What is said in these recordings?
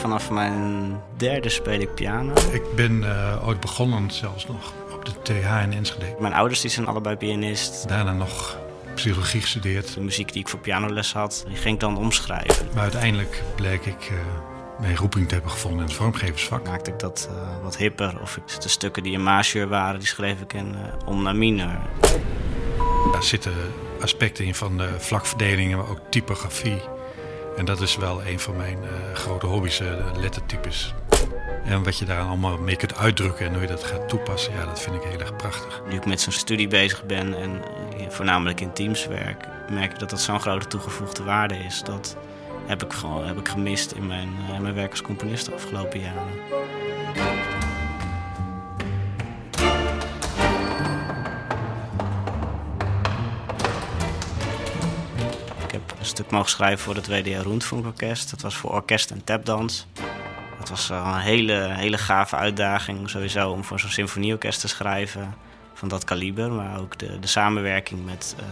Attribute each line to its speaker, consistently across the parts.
Speaker 1: vanaf mijn derde speel ik piano.
Speaker 2: Ik ben uh, ooit begonnen zelfs nog op de TH in Enschede.
Speaker 1: Mijn ouders die zijn allebei pianist.
Speaker 2: Daarna nog psychologie gestudeerd.
Speaker 1: De muziek die ik voor pianoles had, die ging ik dan omschrijven.
Speaker 2: Maar uiteindelijk bleek ik uh, mijn roeping te hebben gevonden in het vormgeversvak.
Speaker 1: Maakte ik dat uh, wat hipper. Of ik, de stukken die in majeur waren, die schreef ik in om naar minor.
Speaker 2: Daar zitten aspecten in van de vlakverdelingen, maar ook typografie. En dat is wel een van mijn uh, grote hobby's, uh, lettertypes. En wat je daar allemaal mee kunt uitdrukken en hoe je dat gaat toepassen, ja, dat vind ik heel erg prachtig.
Speaker 1: Nu ik met zo'n studie bezig ben en voornamelijk in teams werk, merk ik dat dat zo'n grote toegevoegde waarde is. Dat heb ik gewoon heb ik gemist in mijn, in mijn werk als componist de afgelopen jaren. Stuk mogen schrijven voor het WDR Rundfunkorkest. Dat was voor orkest en tapdans. Dat was een hele, hele gave uitdaging sowieso om voor zo'n symfonieorkest te schrijven van dat kaliber. Maar ook de, de samenwerking met, uh,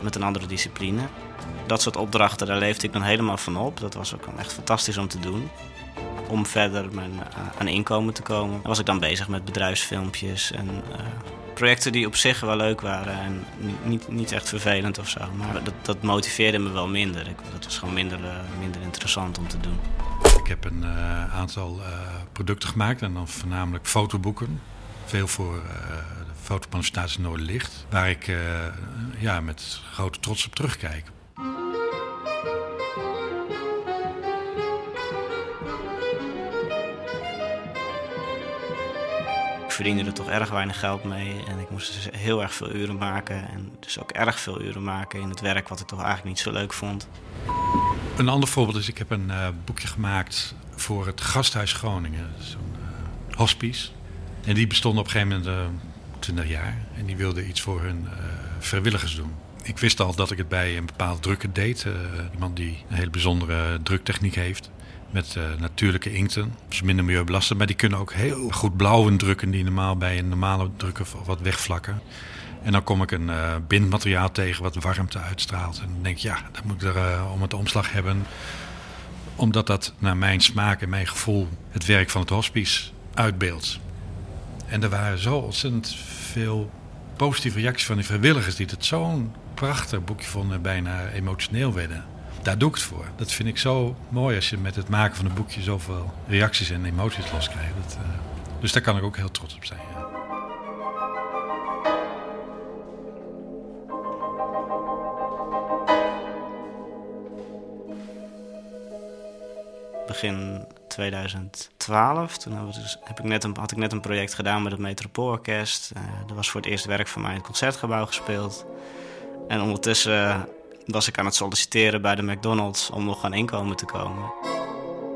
Speaker 1: met een andere discipline. Dat soort opdrachten, daar leefde ik dan helemaal van op. Dat was ook echt fantastisch om te doen. Om verder mijn, uh, aan inkomen te komen. Was ik dan bezig met bedrijfsfilmpjes en uh, projecten die op zich wel leuk waren en niet, niet echt vervelend of zo. Maar dat, dat motiveerde me wel minder. Dat was gewoon minder, uh, minder interessant om te doen.
Speaker 2: Ik heb een uh, aantal uh, producten gemaakt en dan voornamelijk fotoboeken. Veel voor de fotomanifestatie Noorderlicht, waar ik ja, met grote trots op terugkijk.
Speaker 1: Verdiende er toch erg weinig geld mee. En ik moest dus heel erg veel uren maken. En dus ook erg veel uren maken in het werk wat ik toch eigenlijk niet zo leuk vond.
Speaker 2: Een ander voorbeeld is, ik heb een uh, boekje gemaakt voor het Gasthuis Groningen. Zo'n uh, hospice. En die bestonden op een gegeven moment uh, 20 jaar. En die wilden iets voor hun vrijwilligers doen. Ik wist al dat ik het bij een bepaald drukker deed. iemand die een hele bijzondere druktechniek heeft met uh, natuurlijke inkten. Dus minder milieubelastend. Maar die kunnen ook heel goed blauwen drukken die normaal bij een normale drukker wat wegvlakken. En dan kom ik een uh, bindmateriaal tegen wat warmte uitstraalt. En dan denk ik, ja, dat moet ik er om het omslag hebben. Omdat dat naar mijn smaak en mijn gevoel het werk van het hospice uitbeeldt. En er waren zo ontzettend veel positieve reacties van die vrijwilligers die het zo'n prachtig boekje vonden, bijna emotioneel werden daar doe ik het voor. Dat vind ik zo mooi als je met het maken van een boekje zoveel reacties en emoties loskrijgt. Uh, dus daar kan ik ook heel trots op zijn. Ja.
Speaker 1: Begin 2012, toen dus, heb ik net een, had ik net een project gedaan met het Metropoolorkest. Uh, dat was voor het eerst werk van mij in het concertgebouw gespeeld. En ondertussen was ik aan het solliciteren bij de McDonald's om nog aan inkomen te komen.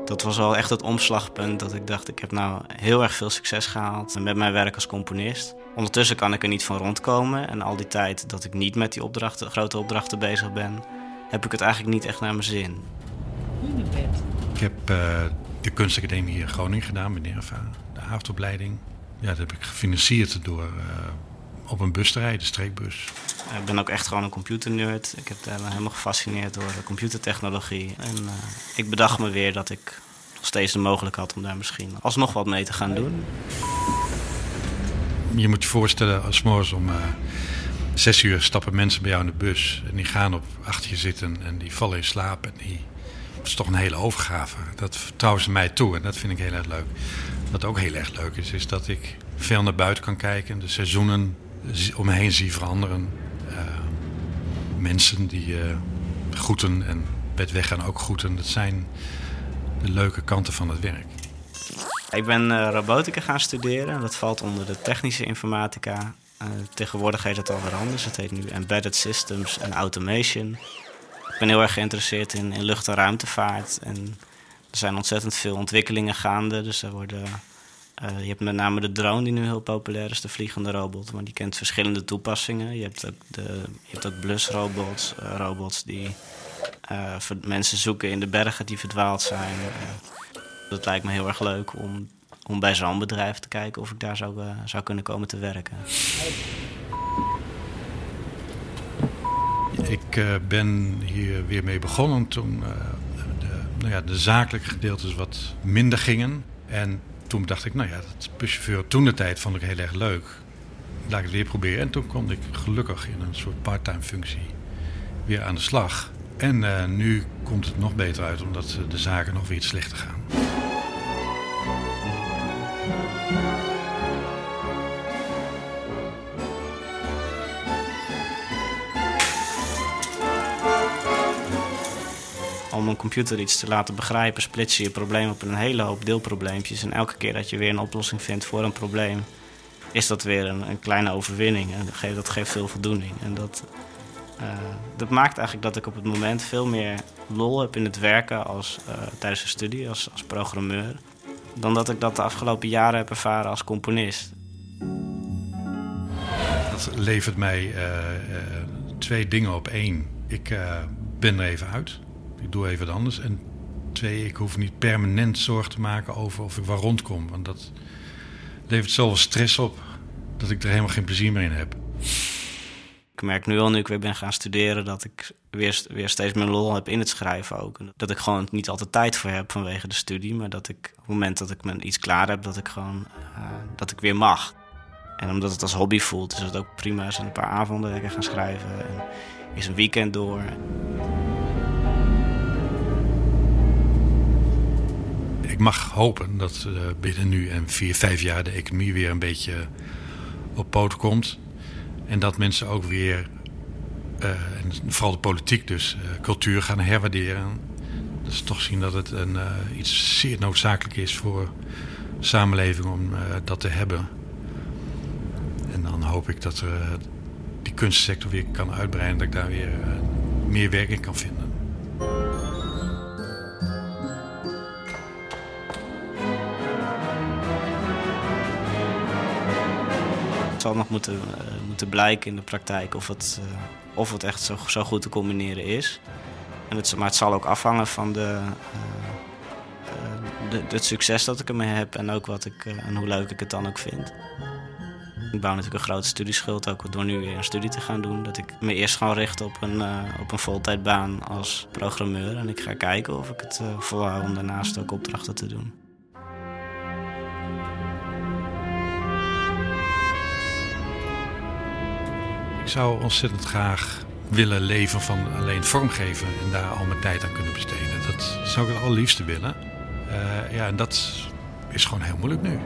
Speaker 1: Dat was wel echt het omslagpunt dat ik dacht, ik heb nou heel erg veel succes gehaald met mijn werk als componist. Ondertussen kan ik er niet van rondkomen en al die tijd dat ik niet met die opdrachten, grote opdrachten bezig ben, heb ik het eigenlijk niet echt naar mijn zin.
Speaker 2: Ik heb uh, de kunstacademie hier in Groningen gedaan, bij Nerva, de avondopleiding. Ja, dat heb ik gefinancierd door uh, op een bus te rijden, de streekbus.
Speaker 1: Ik ben ook echt gewoon een computernerd. Ik heb daar helemaal gefascineerd door de computertechnologie. En uh, ik bedacht me weer dat ik nog steeds de mogelijkheid had om daar misschien alsnog wat mee te gaan doen.
Speaker 2: Je moet je voorstellen, als morgens om uh, zes uur stappen mensen bij jou in de bus. En die gaan op achter je zitten en die vallen in slaap. En die, dat is toch een hele overgave. Dat vertrouwen ze mij toe en dat vind ik heel erg leuk. Wat ook heel erg leuk is, is dat ik veel naar buiten kan kijken. De seizoenen om me heen zie veranderen. Uh, mensen die uh, groeten en bij weggaan ook groeten. Dat zijn de leuke kanten van het werk.
Speaker 1: Ik ben uh, robotica gaan studeren. Dat valt onder de technische informatica. tegenwoordig heet het alweer anders. Het heet nu Embedded Systems en Automation. Ik ben heel erg geïnteresseerd in, in lucht- en ruimtevaart. En er zijn ontzettend veel ontwikkelingen gaande. Dus er worden je hebt met name de drone die nu heel populair is, de vliegende robot. Maar die kent verschillende toepassingen. Je hebt ook, de, je hebt ook blusrobots, uh, robots die uh, mensen zoeken in de bergen die verdwaald zijn. dat lijkt me heel erg leuk om, om bij zo'n bedrijf te kijken of ik daar zou, zou kunnen komen te werken.
Speaker 2: Ik ben hier weer mee begonnen toen de nou ja, de zakelijke gedeeltes wat minder gingen. En toen dacht ik, nou ja, dat buschauffeur toen de tijd vond ik heel erg leuk. Laat ik het weer proberen. En toen kon ik gelukkig in een soort parttime functie weer aan de slag. En uh, nu komt het nog beter uit, omdat de zaken nog weer iets slechter gaan.
Speaker 1: Om een computer iets te laten begrijpen, splits je je probleem op een hele hoop deelprobleempjes. En elke keer dat je weer een oplossing vindt voor een probleem, is dat weer een, een kleine overwinning. En dat geeft, dat veel voldoening. En dat, uh, dat maakt eigenlijk dat ik op het moment veel meer lol heb in het werken als, uh, tijdens de studie als, als programmeur. Dan dat ik dat de afgelopen jaren heb ervaren als componist.
Speaker 2: Dat levert mij uh, twee dingen op. één, ik ben er even uit. Ik doe even wat anders. En twee, ik hoef niet permanent zorgen te maken over of ik waar rondkom. Want dat levert zoveel stress op dat ik er helemaal geen plezier meer in heb.
Speaker 1: Ik merk nu al, nu ik weer ben gaan studeren, dat ik weer, weer steeds meer lol heb in het schrijven ook. Dat ik gewoon niet altijd tijd voor heb vanwege de studie. Maar dat ik op het moment dat ik me iets klaar heb, dat ik gewoon uh, dat ik weer mag. En omdat het als hobby voelt, is het ook prima. Zijn een paar avonden ik gaan schrijven. En is een weekend door.
Speaker 2: Mag hopen dat uh, binnen nu en vier, vijf jaar de economie weer een beetje op poten komt. En dat mensen ook weer, uh, en vooral de politiek dus, uh, cultuur gaan herwaarderen. Dus toch zien dat het een, iets zeer noodzakelijk is voor samenleving om dat te hebben. En dan hoop ik dat die kunstsector weer kan uitbreiden. Dat ik daar weer meer werk in kan vinden.
Speaker 1: Het zal nog moeten, uh, moeten blijken in de praktijk of het, uh, of het echt zo, zo goed te combineren is. En het, maar het zal ook afhangen van de, uh, de, het succes dat ik ermee heb en ook wat ik, en hoe leuk ik het dan ook vind. Ik bouw natuurlijk een grote studieschuld, ook door nu weer een studie te gaan doen. Dat ik me eerst gewoon richt op een, op een voltijdbaan als programmeur. En ik ga kijken of ik het volhoud om daarnaast ook opdrachten te doen.
Speaker 2: Zou ontzettend graag willen leven van alleen vormgeven en daar al mijn tijd aan kunnen besteden. Dat zou ik het allerliefste willen. Uh, ja, en dat is gewoon heel moeilijk nu.